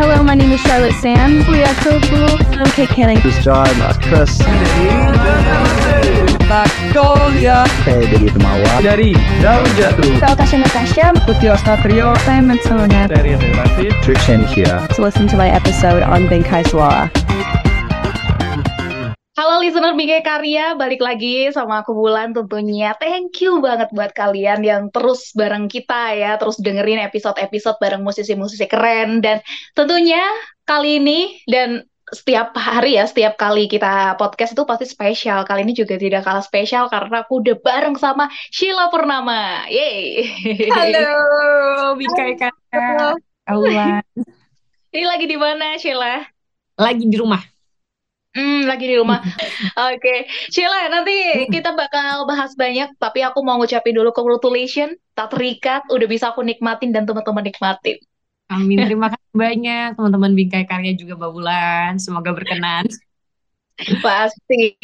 Hello, my name is Charlotte Sands. We are so cool. I'm Kate Canning. This is John. That's Chris. Magnolia Hey, dari Temawa. dari Daun Jatuh Natasha Natasha. Putih Satrio I'm Antonia. dari Relasi Trikshan here. To listen to my episode on Bengkai Suara. Halo listener Bingkai Karya, balik lagi sama aku Bulan tentunya. Thank you banget buat kalian yang terus bareng kita ya, terus dengerin episode-episode bareng musisi-musisi keren. Dan tentunya kali ini dan setiap hari ya, setiap kali kita podcast itu pasti spesial. Kali ini juga tidak kalah spesial karena aku udah bareng sama Sheila Purnama. Yeay! Halo, Bingkai Kakak. Awan. Ini lagi di mana Sheila? Lagi di rumah. Hmm, lagi di rumah. Oke, Sheila, nanti kita bakal bahas banyak, tapi aku mau ngucapin dulu congratulations, tak terikat, udah bisa aku nikmatin dan teman-teman nikmatin. Amin. Terima kasih banyak teman-teman Bingkai Karya juga Babulan. Semoga berkenan. Pasti.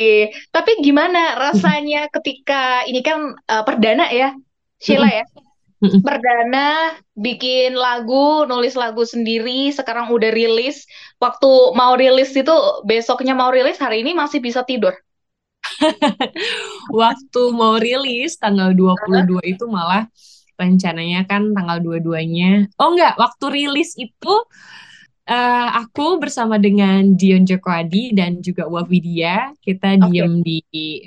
Tapi gimana rasanya ketika ini kan eh, perdana ya, Sheila ya? Mm-mm. Perdana bikin lagu, nulis lagu sendiri, sekarang udah rilis. Waktu mau rilis itu, besoknya mau rilis, hari ini masih bisa tidur. Waktu mau rilis tanggal 22 itu malah rencananya kan tanggal 22-nya. Oh enggak, waktu rilis itu eh, aku bersama dengan Dion Joko Adi dan juga Wafidia, kita Oke. diem di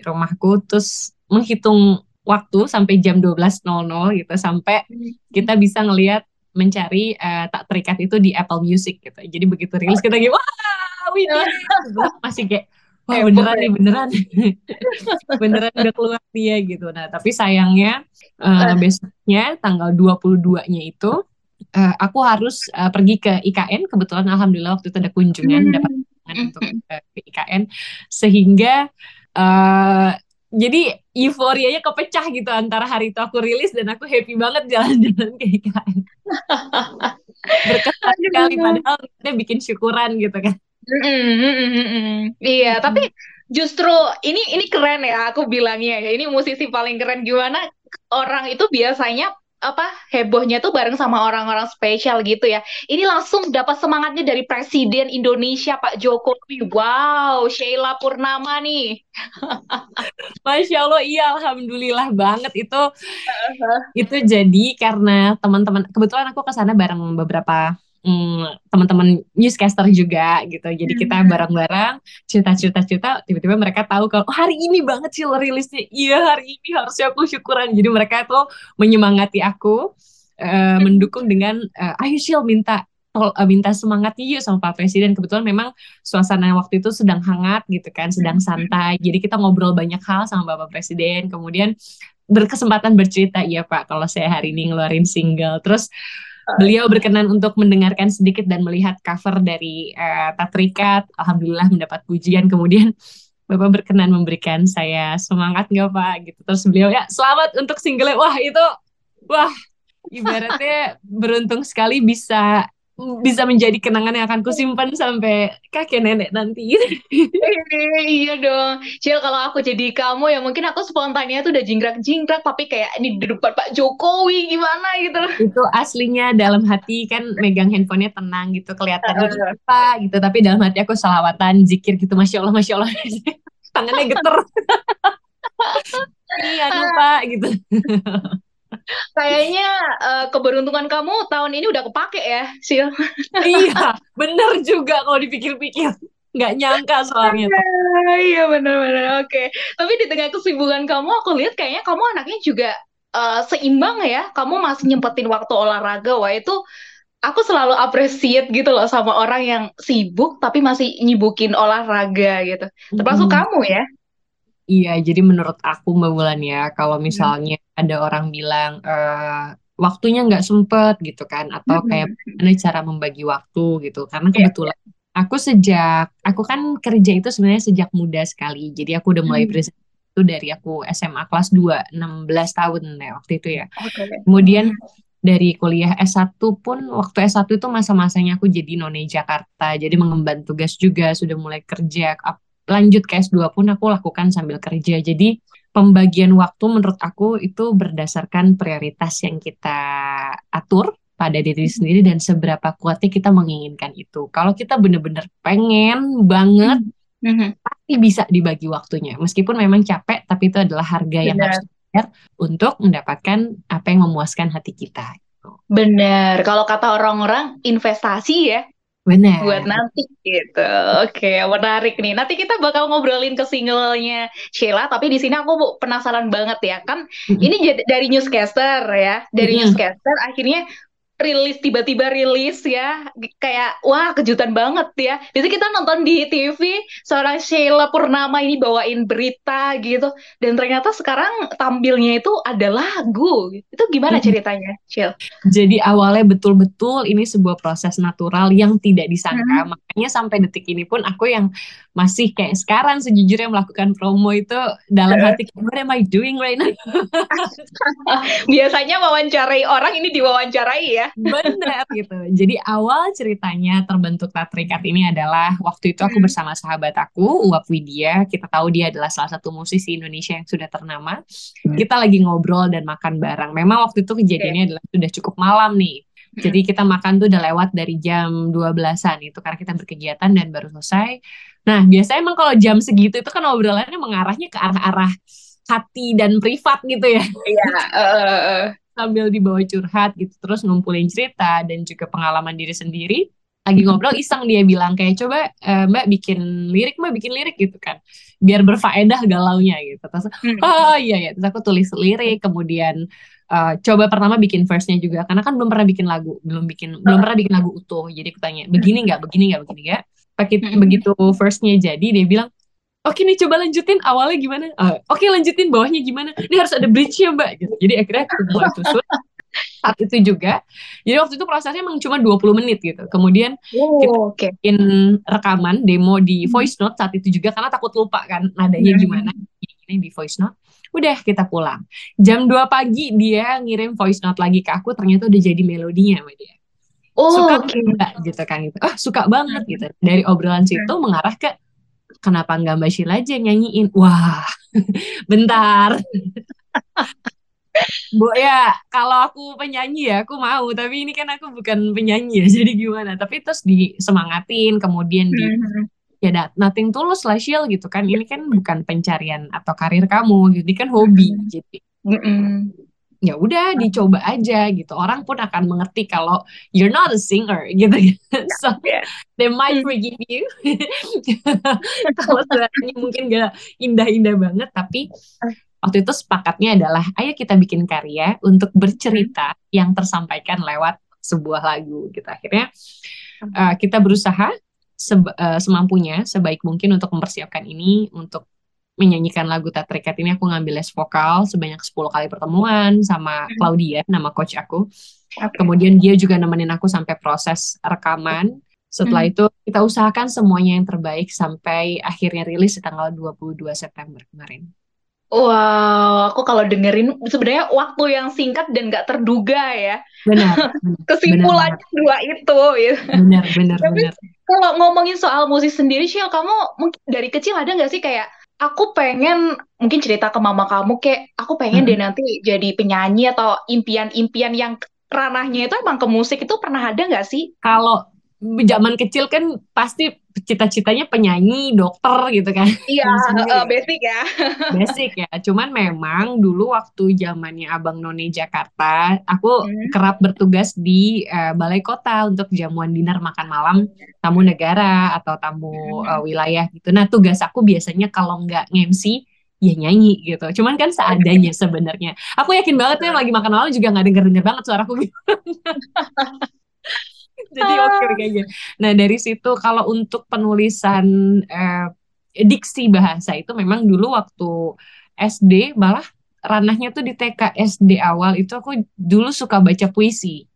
rumahku terus menghitung waktu sampai jam 12.00 gitu sampai kita bisa ngelihat mencari eh, tak terikat itu di Apple Music gitu. Jadi begitu rilis kita kayak wah, Widya Gitu. masih kayak wah beneran ya. nih beneran. beneran udah keluar dia gitu. Nah, tapi sayangnya eh, besoknya tanggal 22-nya itu eh, aku harus eh, pergi ke IKN. Kebetulan alhamdulillah waktu itu ada kunjungan dapat kunjungan untuk eh, ke IKN sehingga eh, jadi euforianya kepecah gitu antara hari itu aku rilis dan aku happy banget jalan-jalan ke IKN. Berkesan sekali padahal kita bikin syukuran gitu kan. Iya, tapi justru ini ini keren ya aku bilangnya ya. Ini musisi paling keren gimana orang itu biasanya apa hebohnya tuh bareng sama orang-orang spesial gitu ya. Ini langsung dapat semangatnya dari Presiden Indonesia Pak Jokowi. Wow, Sheila Purnama nih. Masya Allah, iya alhamdulillah banget itu itu jadi karena teman-teman kebetulan aku ke sana bareng beberapa mm, teman-teman newscaster juga gitu. Jadi kita bareng-bareng cerita-cerita cerita tiba-tiba mereka tahu kalau "Oh, hari ini banget sih rilisnya. Iya, hari ini harusnya aku syukuran. Jadi mereka tuh menyemangati aku eh, mendukung dengan eh, ayo Shil minta tol- eh, minta semangatnya yuk sama Pak Presiden. Kebetulan memang suasana waktu itu sedang hangat gitu kan, sedang santai. Jadi kita ngobrol banyak hal sama Bapak Presiden. Kemudian berkesempatan bercerita, iya Pak, kalau saya hari ini ngeluarin single. Terus beliau berkenan untuk mendengarkan sedikit dan melihat cover dari eh, Tatrikat. Alhamdulillah mendapat pujian. Kemudian Bapak berkenan memberikan saya semangat nggak Pak? Gitu. Terus beliau ya selamat untuk single. Wah itu, wah ibaratnya beruntung sekali bisa bisa menjadi kenangan yang akan kusimpan sampai kakek nenek nanti. Iya dong. Cil, kalau aku jadi kamu ya mungkin aku spontannya tuh udah jingkrak-jingkrak tapi kayak di depan Pak Jokowi gimana gitu. itu aslinya dalam hati kan megang handphonenya tenang gitu kelihatannya apa gitu tapi dalam hati aku salawatan zikir gitu masya allah masya allah tangannya geter iya lupa gitu Kayaknya eh, keberuntungan kamu tahun ini udah kepake ya, Sil. iya bener juga kalau dipikir-pikir nggak nyangka soalnya. Ah, Iya benar-benar. Oke. Tapi di tengah kesibukan kamu, aku lihat kayaknya kamu anaknya juga eh, seimbang ya. Kamu masih nyempetin waktu olahraga. Wah itu aku selalu appreciate gitu loh sama orang yang sibuk tapi masih nyibukin olahraga gitu. Termasuk Mm-mm. kamu ya. Iya, jadi menurut aku Mbak Wulan ya, kalau misalnya ada orang bilang eh, waktunya nggak sempet gitu kan, atau kayak gimana cara membagi waktu gitu. Karena Iya. kebetulan aku sejak, aku kan kerja itu sebenarnya sejak muda sekali. Jadi aku udah mulai Hmm. present itu dari aku SMA kelas 2, 16 tahun ya waktu itu ya. Oke. Kemudian dari kuliah S1 pun, waktu S1 itu masa-masanya aku jadi none Jakarta, jadi mengemban tugas juga, sudah mulai kerja, lanjut ke S2 pun aku lakukan sambil kerja. Jadi pembagian waktu menurut aku itu berdasarkan prioritas yang kita atur pada diri sendiri dan seberapa kuatnya kita menginginkan itu. Kalau kita bener-bener pengen banget, Mhm. pasti bisa dibagi waktunya. Meskipun memang capek, tapi itu adalah harga yang Benar. harus dibayar untuk mendapatkan apa yang memuaskan hati kita. Bener. Kalau kata orang-orang investasi ya Benar. buat nanti gitu. Oke, menarik nih. Nanti kita bakal ngobrolin ke singlenya Sheila, tapi di sini aku penasaran banget ya. Kan ini dari newscaster ya. Dari Mm-mm. newscaster akhirnya rilis tiba-tiba rilis ya. Kayak wah kejutan banget ya. Biasanya kita nonton di TV seorang Sheila Purnama ini bawain berita gitu dan ternyata sekarang tampilnya itu ada lagu. Itu gimana ceritanya, Sheila? Jadi awalnya betul-betul ini sebuah proses natural yang tidak disangka. Makanya sampai detik ini pun aku yang masih kayak sekarang sejujurnya melakukan promo itu dalam hati what am I doing right now? Biasanya wawancarai orang ini diwawancarai ya. Benar gitu. Jadi awal ceritanya terbentuk Tatrikat ini adalah waktu itu aku Hmm. bersama sahabat aku, Uwap Widya. Kita tahu dia adalah salah satu musisi Indonesia yang sudah ternama. Kita lagi ngobrol dan makan bareng. Memang waktu itu kejadiannya adalah sudah cukup malam nih. Jadi kita makan tuh udah lewat dari jam 12-an itu karena kita berkegiatan dan baru selesai. Nah, biasanya emang kalau jam segitu itu kan obrolannya mengarahnya ke arah-arah hati dan privat gitu ya. Iya, sambil dibawa curhat gitu terus ngumpulin cerita dan juga pengalaman diri sendiri. Lagi ngobrol iseng dia bilang kayak coba eh, mbak bikin lirik mbak bikin lirik gitu kan. Biar berfaedah galaunya gitu. Terus Hmm. oh iya ya terus aku tulis lirik kemudian eh, coba pertama bikin verse-nya juga karena kan belum pernah bikin lagu belum bikin belum pernah bikin lagu utuh jadi aku tanya begini nggak begini nggak begini nggak Hmm. begitu verse-nya jadi dia bilang Oke nih coba lanjutin awalnya gimana? Ah, Oke lanjutin bawahnya gimana? Ini harus ada bridge-nya mbak. Gitu. Jadi akhirnya aku mulai susun saat itu juga. Jadi waktu itu prosesnya emang cuma 20 menit gitu. Kemudian Oh, oke. bikin rekaman demo di voice note saat itu juga karena takut lupa kan nadanya Hmm. gimana. Ini di voice note. Udah kita pulang. Jam 2 pagi dia ngirim voice note lagi ke aku ternyata udah jadi melodinya sama dia. Oh, Suka oke. nggak gitu kan gitu. Ah suka banget gitu. Dari obrolan situ mengarah ke kenapa nggak Mbak Sheila aja nyanyiin? Wah, bentar. Bu ya, kalau aku penyanyi ya aku mau, tapi ini kan aku bukan penyanyi ya, jadi gimana? Tapi terus disemangatin, kemudian di Hmm. Ya that, nothing tulus lah Sheila gitu kan. Ini kan bukan pencarian atau karir kamu, jadi kan hobi. Jadi Mm-mm. ya udah dicoba aja gitu. Orang pun akan mengerti kalau you're not a singer gitu. So Ya. they might Hmm. forgive you. Kalau suaranya mungkin gak indah-indah banget, tapi waktu itu sepakatnya adalah ayo kita bikin karya untuk bercerita yang tersampaikan lewat sebuah lagu gitu. Akhirnya uh, kita berusaha seba- uh, semampunya sebaik mungkin untuk mempersiapkan ini untuk menyanyikan lagu Tatrikat ini aku ngambil les vokal sebanyak 10 kali pertemuan sama Claudia nama coach aku. Oke. Kemudian dia juga nemenin aku sampai proses rekaman. Setelah Hmm. itu kita usahakan semuanya yang terbaik sampai akhirnya rilis di tanggal 22 September kemarin. Wow, aku kalau dengerin sebenarnya waktu yang singkat dan gak terduga ya. Benar, benar, Kesimpulannya dua itu. ya. benar, benar, Tapi benar. Kalau ngomongin soal musik sendiri, Shil, kamu mungkin dari kecil ada nggak sih kayak aku pengen mungkin cerita ke mama kamu kayak aku pengen deh nanti jadi penyanyi atau impian-impian yang ranahnya itu emang ke musik itu pernah ada nggak sih? Kalau zaman kecil kan pasti cita-citanya penyanyi, dokter gitu kan. Iya, eh, basic ya. Basic ya. Cuman memang dulu waktu zamannya Abang None Jakarta, aku Hmm. kerap bertugas di eh, balai kota untuk jamuan dinner makan malam tamu negara atau tamu eh, wilayah gitu. Nah, tugas aku biasanya kalau nggak nge-MC ya nyanyi gitu. Cuman kan seadanya sebenarnya. Aku yakin banget tuh yang lagi makan malam juga nggak denger-denger banget suaraku Jadi oke kayaknya. Nah, dari situ kalau untuk penulisan eh, diksi bahasa itu memang dulu waktu SD malah ranahnya tuh di TK SD awal itu aku dulu suka baca puisi.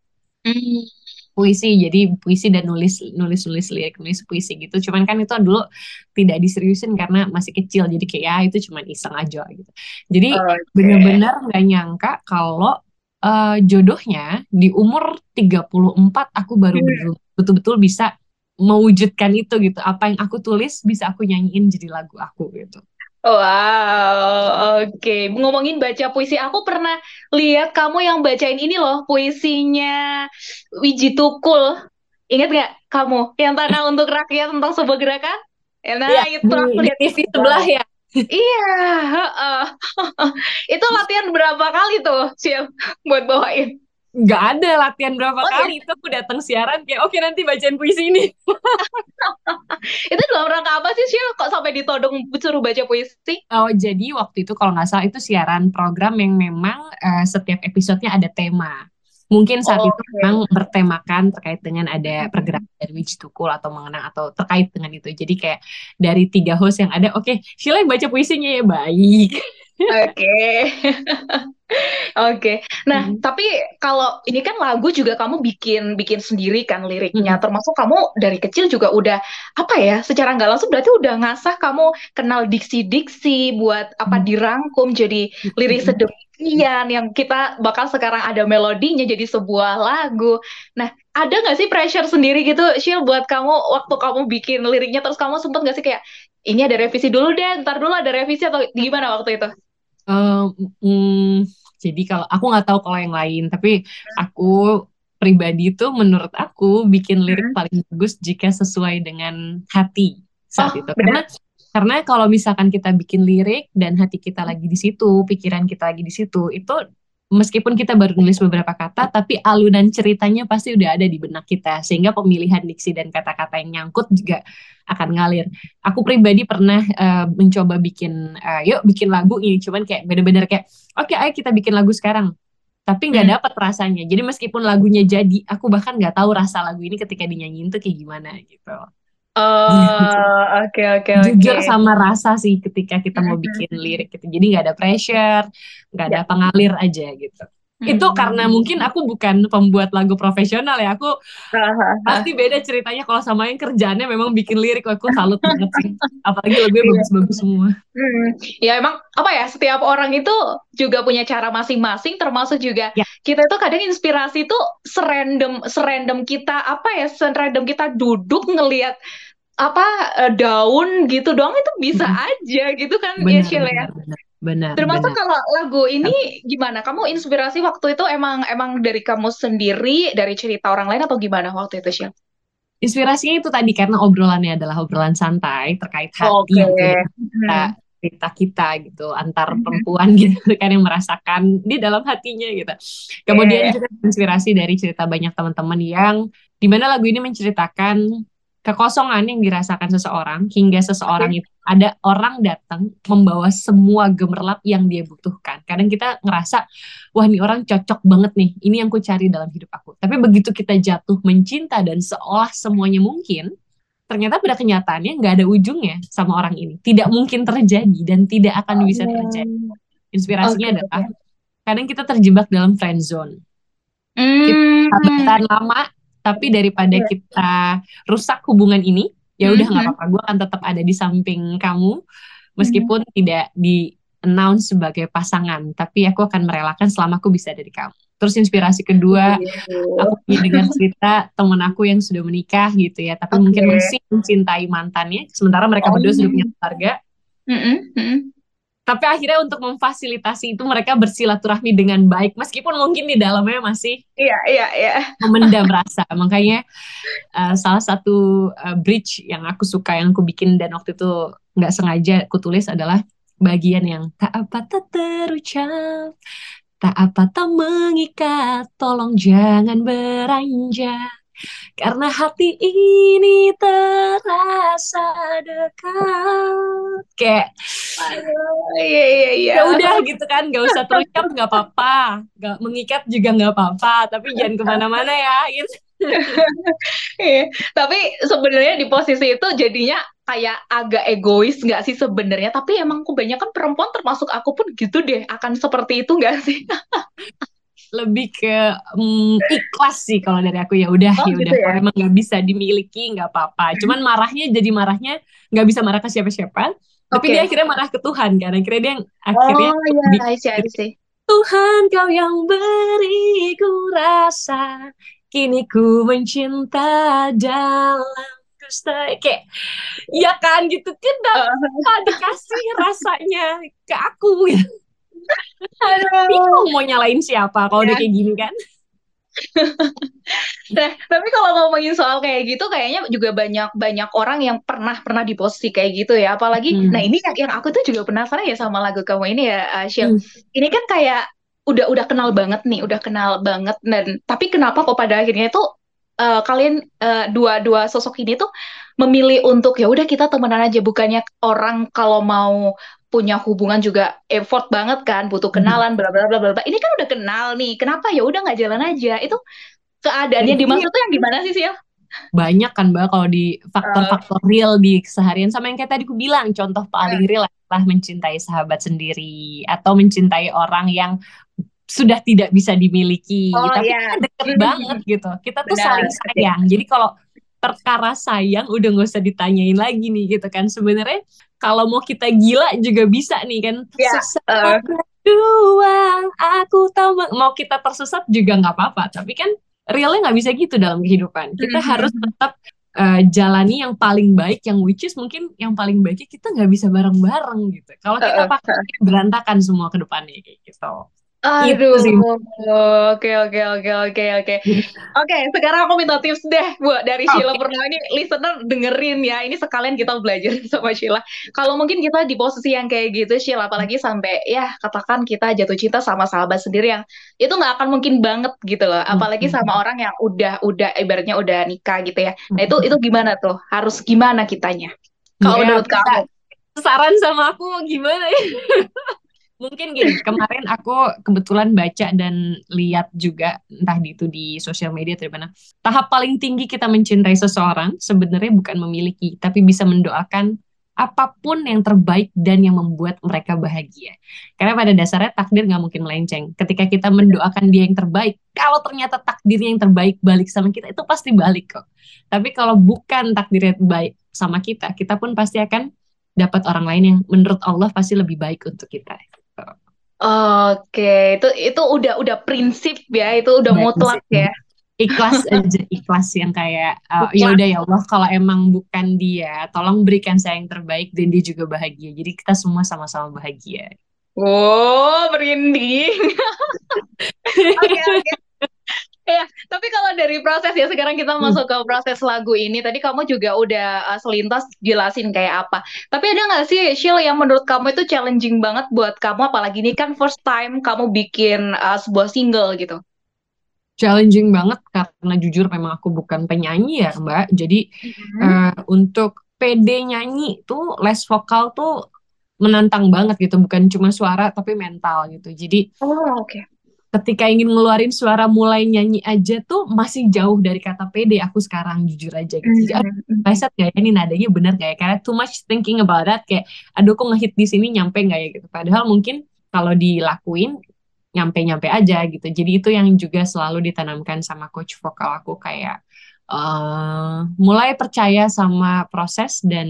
Hmm. Puisi, jadi puisi dan nulis nulis nulis lirik, nulis puisi gitu. Cuman kan itu dulu tidak diseriusin karena masih kecil. Jadi kayak ya itu cuman iseng aja gitu. Jadi Oke. bener-bener nggak nyangka kalau eh, jodohnya di umur 34 aku baru Hmm. betul- betul-betul bisa mewujudkan itu gitu. Apa yang aku tulis bisa aku nyanyiin jadi lagu aku gitu. Wow, oke. Ngomongin baca puisi, aku pernah lihat kamu yang bacain ini loh, puisinya Wiji Tukul. Ingat nggak kamu? Yang Tanah untuk Rakyat tentang sebuah gerakan? Ya, nah, Iya, itu aku lihat. TV sebelah ya. Iya, heeh. Itu latihan berapa kali tuh, Sil, buat bawain? Nggak ada latihan berapa Oh ya, kali. Itu aku datang siaran kayak, oke nanti bacain puisi ini. itu dalam rangka apa sih, Sil? Kok sampai ditodong suruh baca puisi? Oh, jadi waktu itu kalau nggak salah itu siaran program yang memang eh, setiap episodenya ada tema. Mungkin saat itu Oke. memang bertemakan terkait dengan ada pergerakan dari Wiji Tukul atau mengenang atau terkait dengan itu. Jadi kayak dari tiga host yang ada, oke, Sheila yang baca puisinya ya baik. Oke. Oke. Nah, Mhm. tapi kalau ini kan lagu juga kamu bikin bikin sendiri kan liriknya. Mhm. Termasuk kamu dari kecil juga udah apa ya? Secara nggak langsung berarti udah ngasah kamu kenal diksi-diksi buat apa Mhm. dirangkum jadi lirik Mhm. Sedemikian yang kita bakal sekarang ada melodinya jadi sebuah lagu. Nah, ada nggak sih pressure sendiri gitu, Shil, buat kamu waktu kamu bikin liriknya terus kamu sempet nggak sih kayak ini ada revisi dulu deh, ntar dulu ada revisi atau gimana waktu itu? Eh, mm, jadi kalau aku nggak tahu kalau yang lain, tapi aku pribadi tuh menurut aku bikin lirik Hmm. paling bagus jika sesuai dengan hati saat Oh, itu. benar. Karena karena kalau misalkan kita bikin lirik dan hati kita lagi di situ, pikiran kita lagi di situ, itu meskipun kita baru nulis beberapa kata, tapi alunan ceritanya pasti udah ada di benak kita, sehingga pemilihan diksi dan kata-kata yang nyangkut juga akan ngalir. Aku pribadi pernah eh, mencoba bikin, eh, yuk bikin lagu ini, cuman kayak bener-bener kayak, oke ayo kita bikin lagu sekarang. Tapi nggak Hmm. dapet rasanya. Jadi meskipun lagunya jadi, aku bahkan nggak tahu rasa lagu ini ketika dinyanyiin tuh kayak gimana gitu. Oh, oke oke Jujur oke. sama rasa sih ketika kita mau bikin lirik gitu. Jadi nggak ada pressure, nggak ada Ya. pengalir aja gitu. Itu Hmm. karena mungkin aku bukan pembuat lagu profesional ya. Aku pasti beda ceritanya kalau sama yang kerjaannya memang bikin lirik. Aku salut banget sih. Apalagi lagunya Iya. bagus-bagus semua. Hmm. Ya emang apa ya setiap orang itu juga punya cara masing-masing termasuk juga Ya. kita itu kadang inspirasi itu serandom serandom kita apa ya serandom kita duduk ngelihat apa eh, daun gitu doang itu bisa Mm-mm. aja gitu kan ya Benar, Sheila ya. Benar, Termasuk benar. kalau lagu ini gimana? Kamu inspirasi waktu itu emang emang dari kamu sendiri, dari cerita orang lain atau gimana waktu itu, Sheila? Inspirasinya itu tadi karena obrolannya adalah obrolan santai terkait hati Oke. gitu ya. Kita, Hmm. cerita kita gitu antar Mhm. perempuan gitu kan yang merasakan di dalam hatinya gitu. Kemudian Oke. juga inspirasi dari cerita banyak teman-teman yang di mana lagu ini menceritakan kekosongan yang dirasakan seseorang hingga seseorang itu ada orang datang membawa semua gemerlap yang dia butuhkan. Kadang kita ngerasa wah ini orang cocok banget nih, ini yang ku cari dalam hidup aku. Tapi begitu kita jatuh mencinta dan seolah semuanya mungkin, ternyata pada kenyataannya nggak ada ujungnya sama orang ini. Tidak mungkin terjadi dan tidak akan bisa terjadi. Inspirasinya Oke, adalah kadang kita terjebak dalam friend zone. Hmm. Sahabatan lama, tapi daripada Iya. kita rusak hubungan ini, ya udah nggak Mhm. apa-apa. Gue akan tetap ada di samping kamu, meskipun tidak di announce sebagai pasangan, tapi aku akan merelakan selama aku bisa dari kamu. Terus inspirasi kedua, Gitu. aku ingin dengar cerita temen aku yang sudah menikah gitu ya, tapi Oke. mungkin masih mencintai mantannya, sementara mereka Oh. berdua sudah punya keluarga. Mm-mm, mm-mm. Tapi akhirnya untuk memfasilitasi itu mereka bersilaturahmi dengan baik, meskipun mungkin di dalamnya masih Iya, iya, iya. memendam rasa. Makanya uh, salah satu uh, bridge yang aku suka, yang aku bikin dan waktu itu nggak sengaja aku tulis adalah bagian yang tak apa tak terucap, tak apa tak mengikat, tolong jangan beranjak. Karena hati ini terasa dekat. Kayak iya, iya, iya. ya udah gitu kan nggak usah terucap nggak apa-apa nggak mengikat juga nggak apa-apa tapi jangan ke mana-mana ya gitu Iya. Tapi sebenarnya di posisi itu jadinya kayak agak egois nggak sih sebenarnya? Tapi emang kebanyakan perempuan termasuk aku pun gitu deh akan seperti itu nggak sih? lebih ke mm, ikhlas sih kalau dari aku ya udah Oh, ya gitu udah ya? kalau emang nggak bisa dimiliki nggak apa-apa cuman marahnya jadi marahnya nggak bisa marah ke siapa-siapa tapi Oke. dia akhirnya marah ke Tuhan kan akhirnya dia yang akhirnya Oh iya, bi- I see, I see. Tuhan kau yang beri ku rasa Kini ku mencinta dalam Gusta kayak ya kan gitu kenapa dikasih rasanya ke aku gitu. Bingung mau nyalain siapa kalau udah Ya. kayak gini kan. Nah, tapi kalau ngomongin soal kayak gitu, kayaknya juga banyak banyak orang yang pernah pernah di posisi kayak gitu ya. Apalagi, Hmm. nah ini yang, yang aku tuh juga penasaran ya sama lagu kamu ini ya, uh, Syil. Hmm. Ini kan kayak udah udah kenal banget nih, udah kenal banget dan tapi kenapa kok pada akhirnya tuh uh, kalian uh, dua dua sosok ini tuh memilih untuk ya udah kita temenan aja, bukannya orang kalau mau punya hubungan juga effort banget kan, butuh Hmm. kenalan, bla bla bla bla bla. Ini kan udah kenal nih, kenapa ya udah nggak jalan aja? Itu keadaannya Jadi dimaksud tuh yang gimana sih Sil? banyak kan Mbak kalau di faktor-faktor real di keseharian sama yang kayak tadi aku bilang contoh paling real adalah mencintai sahabat sendiri atau mencintai orang yang sudah tidak bisa dimiliki Oh, tapi iya. kita deket Mhm. banget gitu kita tuh Benar. saling sayang jadi kalau perkara sayang udah nggak usah ditanyain lagi nih gitu kan. Sebenarnya kalau mau kita gila juga bisa nih kan. Tersesat berdua aku tahu ma- mau kita tersesat juga nggak apa-apa tapi kan realnya nggak bisa gitu dalam kehidupan. Kita Mhm. harus tetap uh, jalani yang paling baik yang which is mungkin yang paling baiknya kita nggak bisa bareng-bareng gitu. Kalau kita Uh-uh. pakai berantakan semua ke depannya kayak gitu Aduh, oke oke oke oke oke. Oke, sekarang aku minta tips deh, Bu, dari Sheila Oke. Purnama ini listener dengerin ya. Ini sekalian kita belajar sama Sheila. Kalau mungkin kita di posisi yang kayak gitu, Sheila, apalagi sampai ya katakan kita jatuh cinta sama sahabat sendiri yang itu nggak akan mungkin banget gitu loh. Apalagi sama orang yang udah udah ibaratnya udah nikah gitu ya. Nah itu itu gimana tuh? Harus gimana kitanya? Kalau Ya, menurut kamu? saran sama aku gimana ya? Mungkin gini, kemarin aku kebetulan baca dan lihat juga entah di itu di sosial media atau mana. Tahap paling tinggi kita mencintai seseorang sebenarnya bukan memiliki, tapi bisa mendoakan apa pun yang terbaik dan yang membuat mereka bahagia. Karena pada dasarnya takdir nggak mungkin melenceng. Ketika kita mendoakan dia yang terbaik, kalau ternyata takdirnya yang terbaik balik sama kita, itu pasti balik kok. Tapi kalau bukan takdirnya baik sama kita, kita pun pasti akan dapat orang lain yang menurut Allah pasti lebih baik untuk kita. Oke, itu itu udah udah prinsip ya, itu udah mutlak prinsip. ya. Ikhlas aja, ikhlas yang kayak uh, ya udah ya Allah kalau emang bukan dia, tolong berikan saya yang terbaik dan dia juga bahagia. Jadi kita semua sama-sama bahagia. Wow, merinding. Oke, oke. Ya, tapi kalau dari proses ya sekarang kita masuk ke proses lagu ini. Tadi kamu juga udah uh, selintas jelasin kayak apa. Tapi ada nggak sih, Shil, yang menurut kamu itu challenging banget buat kamu, apalagi ini kan first time kamu bikin uh, sebuah single gitu. Challenging banget karena jujur memang aku bukan penyanyi ya Mbak. Jadi uh, untuk PD nyanyi tuh les vokal tuh menantang banget gitu. Bukan cuma suara tapi mental gitu. Jadi Oh, oke. Ketika ingin ngeluarin suara mulai nyanyi aja tuh masih jauh dari kata pede aku sekarang jujur aja gitu. Jadi, aduh, Reset gak ya ini nadanya bener gak ya? Karena too much thinking about that kayak aduh kok ngehit di sini nyampe gak ya gitu. Padahal mungkin kalau dilakuin nyampe-nyampe aja gitu. Jadi itu yang juga selalu ditanamkan sama coach vokal aku kayak eh mulai percaya sama proses dan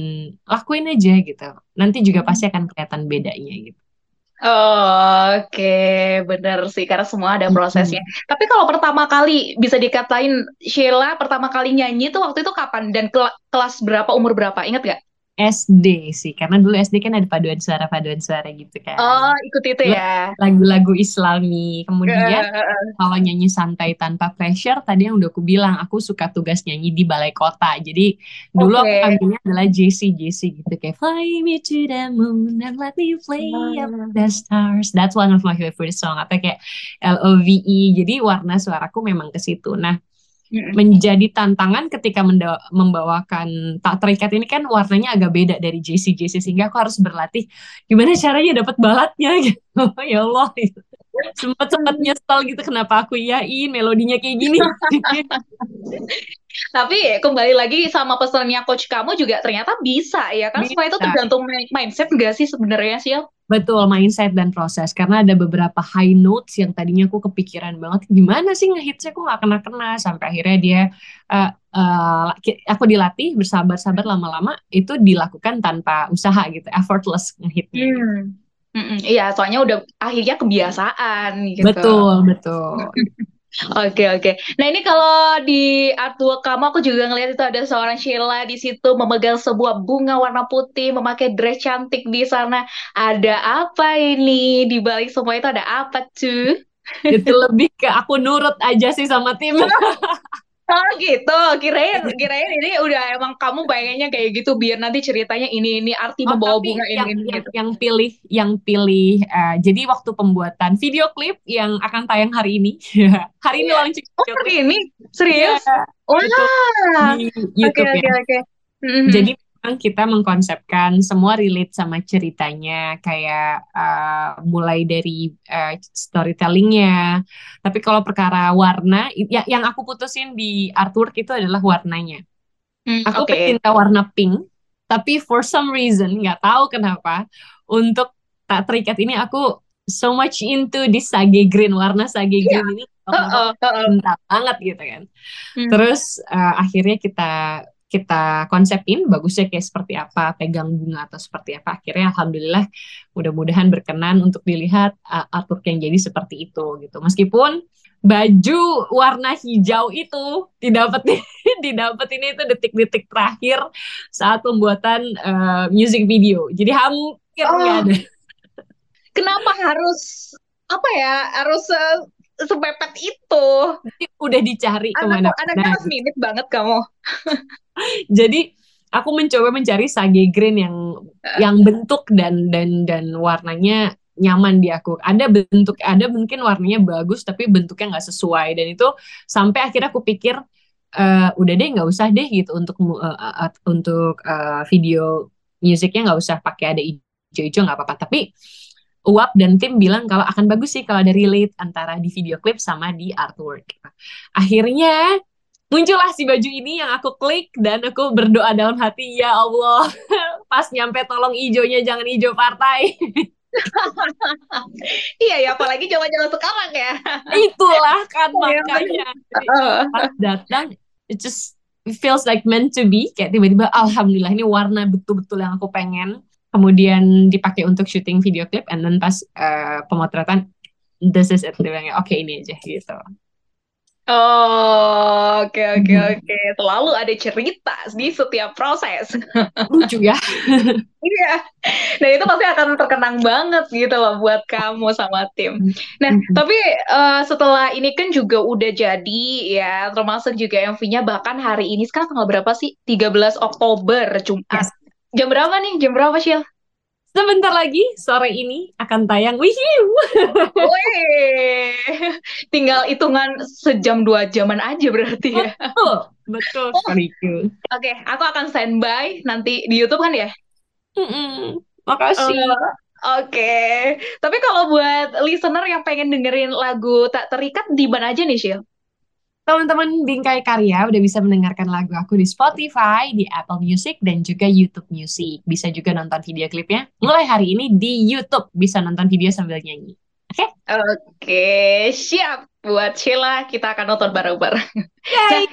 lakuin aja gitu. Nanti juga pasti akan kelihatan bedanya gitu. Oh, Oke, bener sih, karena semua ada prosesnya. Tapi kalau pertama kali bisa dikatain Sheila pertama kali nyanyi itu waktu itu kapan dan kel- kelas berapa, umur berapa? Ingat gak? SD sih, karena dulu SD kan ada paduan suara-paduan suara gitu kan. Oh, ikut itu ya. Lagu-lagu Islami. Kemudian Eh, kalau nyanyi santai tanpa pressure, tadi yang udah aku bilang, aku suka tugas nyanyi di balai kota. Jadi dulu aku Oke. panggilnya adalah JC, JC gitu. Kayak fly me to the moon and let me play up the stars. That's one of my favorite song. Atau kayak L-O-V-E. Jadi warna suaraku memang ke situ. Nah, Menjadi tantangan ketika membawakan tak terikat ini kan warnanya agak beda dari JC JC sehingga aku harus berlatih gimana caranya dapat balatnya gitu. Ya Allah sempat sempat nyesel gitu kenapa aku iyain melodinya kayak gini Tapi kembali lagi sama pesannya coach kamu juga ternyata bisa ya kan? Semua itu Bisa. tergantung mi- mindset gak sih sebenarnya sih? betul mindset dan proses karena ada beberapa high notes yang tadinya aku kepikiran banget gimana sih ngehitsnya aku nggak kena kena sampai akhirnya dia eh, ki- aku dilatih bersabar-sabar lama-lama itu dilakukan tanpa usaha gitu effortless ngehitnya gitu. Mm-mm. Iya, soalnya udah akhirnya kebiasaan gitu. Betul, betul. Oke oke. Nah ini kalau di artwork kamu aku juga ngeliat itu ada seorang Sheila di situ memegang sebuah bunga warna putih, memakai dress cantik di sana. Ada apa ini? Di balik semua itu ada apa tuh? Itu lebih ke aku nurut aja sih sama tim. Oh gitu, kirain kirain ini udah emang kamu pengennya kayak gitu biar nanti ceritanya ini ini arti Oh, membawa bunga ini yang ini yang gitu. yang pilih yang pilih eh, jadi waktu pembuatan video klip yang akan tayang hari ini. Hari ini launching Oh hari ini serius? Iya, Wah, betul di oke YouTube oke ya. oke. Mhm. Jadi memang kita mengkonsepkan semua relate sama ceritanya, kayak uh, mulai dari uh, storytellingnya. Tapi kalau perkara warna, ya, yang aku putusin di artwork itu adalah warnanya. Hmm, Aku oke. pecinta warna pink, tapi for some reason nggak tahu kenapa untuk tak terikat ini aku so much into di sage green, warna sage Iya. green ini warna Heeh, heeh. cinta banget gitu kan. Hmm. Terus uh, akhirnya kita kita konsepin bagusnya kayak seperti apa, pegang bunga atau seperti apa. Akhirnya alhamdulillah mudah-mudahan berkenan untuk dilihat uh, artwork yang jadi seperti itu gitu. Meskipun baju warna hijau itu didapetin didapetin itu detik-detik terakhir saat pembuatan uh, music video. Jadi hampir Oh. ada. Kenapa harus apa ya? Harus eh, sepepet itu? Jadi udah dicari Anak ke mana-mana. anaknya last minute banget kamu. Jadi aku mencoba mencari sage green yang yang bentuk dan dan dan warnanya nyaman di aku. Ada bentuk, ada mungkin warnanya bagus tapi bentuknya nggak sesuai dan itu sampai akhirnya aku pikir eh, udah deh nggak usah deh gitu untuk eh, eh, untuk eh, video musiknya nggak usah pakai ada hijau-hijau nggak apa-apa. Tapi Uap dan tim bilang kalau akan bagus sih kalau ada relate antara di video klip sama di artwork. Akhirnya muncullah si baju ini yang aku klik dan aku berdoa dalam hati ya Allah pas nyampe tolong ijonya jangan ijo partai. Iya ya, apalagi zaman-zaman sekarang ya. itulah kan Iya, makanya. Pas datang it just it feels like meant to be. Kayak tiba-tiba alhamdulillah ini warna betul-betul yang aku pengen. Kemudian dipakai untuk syuting video klip and then pas eh, pemotretan this is it. Dia oke ini aja gitu Oh, oke oke Hmm. oke. Selalu ada cerita di setiap proses. lucu ya Iya. Dan itu pasti akan terkenang banget gitu loh buat kamu sama tim. Nah, Mhm. tapi eh, setelah ini kan juga udah jadi ya, termasuk juga MV-nya bahkan hari ini sekarang tanggal berapa sih? 13 Oktober, Jumat. Yes. Jam berapa nih? Jam berapa, Syil? Sebentar lagi sore ini akan tayang Wih, tinggal hitungan sejam dua jaman aja berarti ya. betul betul sekali Kyu. Oke, aku akan standby nanti di YouTube kan ya? Mm-mm. Makasih. Eh, Oke, tapi kalau buat listener yang pengen dengerin lagu Tak Terikat di mana aja nih, Syil? Teman-teman Bingkai Karya udah bisa mendengarkan lagu aku di Spotify, di Apple Music, dan juga YouTube Music. Bisa juga nonton video klipnya. Mulai hari ini di YouTube bisa nonton video sambil nyanyi. Oke, siap. Buat Sheila, kita akan nonton bareng-bareng. Nah,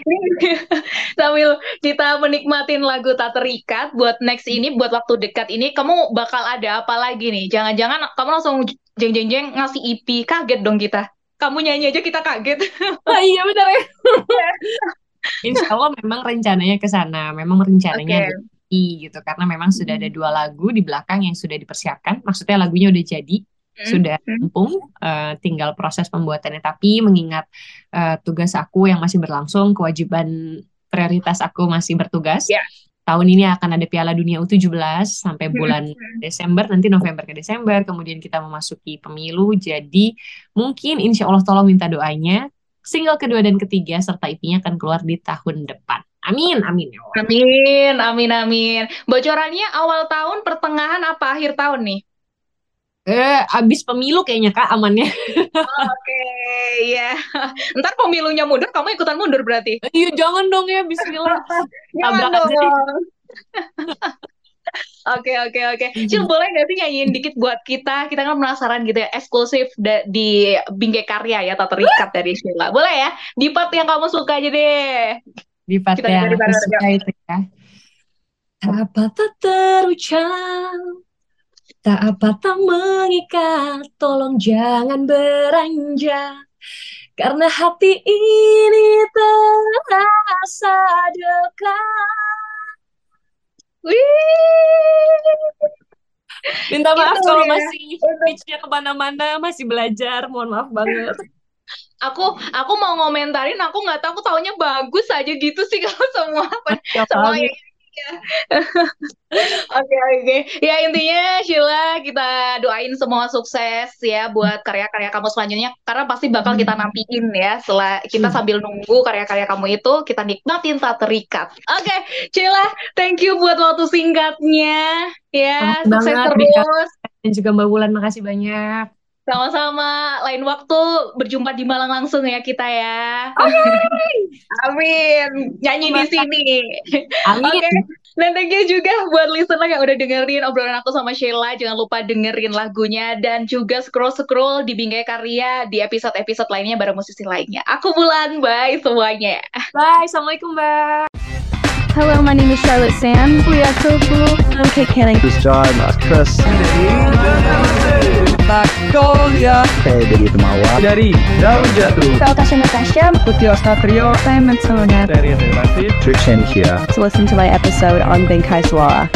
sambil kita menikmatin lagu Tak Terikat, buat next ini, buat waktu dekat ini, kamu bakal ada apa lagi nih? Jangan-jangan kamu langsung jeng-jeng-jeng ngasih EP, kaget dong kita. Kamu nyanyi aja kita kaget. Ah, iya benar ya. Insya Allah memang rencananya ke sana. Memang rencananya EP gitu. Karena memang sudah ada dua lagu di belakang yang sudah dipersiapkan. Maksudnya lagunya udah jadi. sudah Hmm. rampung, eh, tinggal proses pembuatannya. Tapi mengingat eh, tugas aku yang masih berlangsung, kewajiban prioritas aku masih bertugas. Ya. Tahun ini akan ada Piala Dunia U17 sampai bulan Desember, nanti November ke Desember, kemudian kita memasuki pemilu. Jadi mungkin insya Allah tolong minta doanya. Single kedua dan ketiga serta IP-nya akan keluar di tahun depan. Amin, amin ya. Amin, amin, amin. Bocorannya awal tahun, pertengahan, apa akhir tahun nih? Eh, abis pemilu kayaknya kak amannya. Oke, ya. Ntar pemilunya mundur, kamu ikutan mundur berarti. Iya jangan dong ya Bismillah. Jangan aja dong. Oke, oke, oke. Cil, boleh nggak sih nyanyiin dikit buat kita? Kita kan penasaran gitu ya, eksklusif di Bingkai Karya ya, tak terikat dari Sheila. Boleh ya? Di part yang kamu suka aja deh. Di part Kita yang aku bareng, suka itu ya. Apa tak terucap, tak apa tak mengikat, tolong jangan beranjak. Karena hati ini terasa dekat. Wih. Minta maaf Itu kalau ya, masih pitch-nya ke mana-mana, masih belajar. Mohon maaf banget. Aku aku mau ngomentarin, aku nggak tahu, aku taunya bagus aja gitu sih kalau semua Ya, semua yang ya. Oke oke. Ya intinya Sheila kita doain semua sukses ya buat karya-karya kamu selanjutnya karena pasti bakal kita nantiin ya setelah kita Hmm. sambil nunggu karya-karya kamu itu kita nikmatin tak terikat. Oke, Sheila, thank you buat waktu singkatnya ya. Makasih Sukses banget, terus. Dan juga Mbak Wulan, makasih banyak. Sama-sama. Lain waktu berjumpa di Malang langsung ya kita ya. Amin. Nyanyi di sini. Amin. Oke. Dan thank you juga buat listener yang udah dengerin obrolan aku sama Sheila. Jangan lupa dengerin lagunya dan juga scroll-scroll di Bingkai Karya di episode-episode lainnya bareng musisi lainnya. Aku Bulan, bye semuanya. Bye. Assalamualaikum, Mbak. Hello, my name is Charlotte Sam. We are so cool. I'm Kate Canning. This is John, Chris. Magnolia Saya dari Temawa. dari daun jatuh. Natasha Natasha. Putih Satrio Simon Sona. dari Relatif Trishan here. To listen to my episode on Benkai Suara.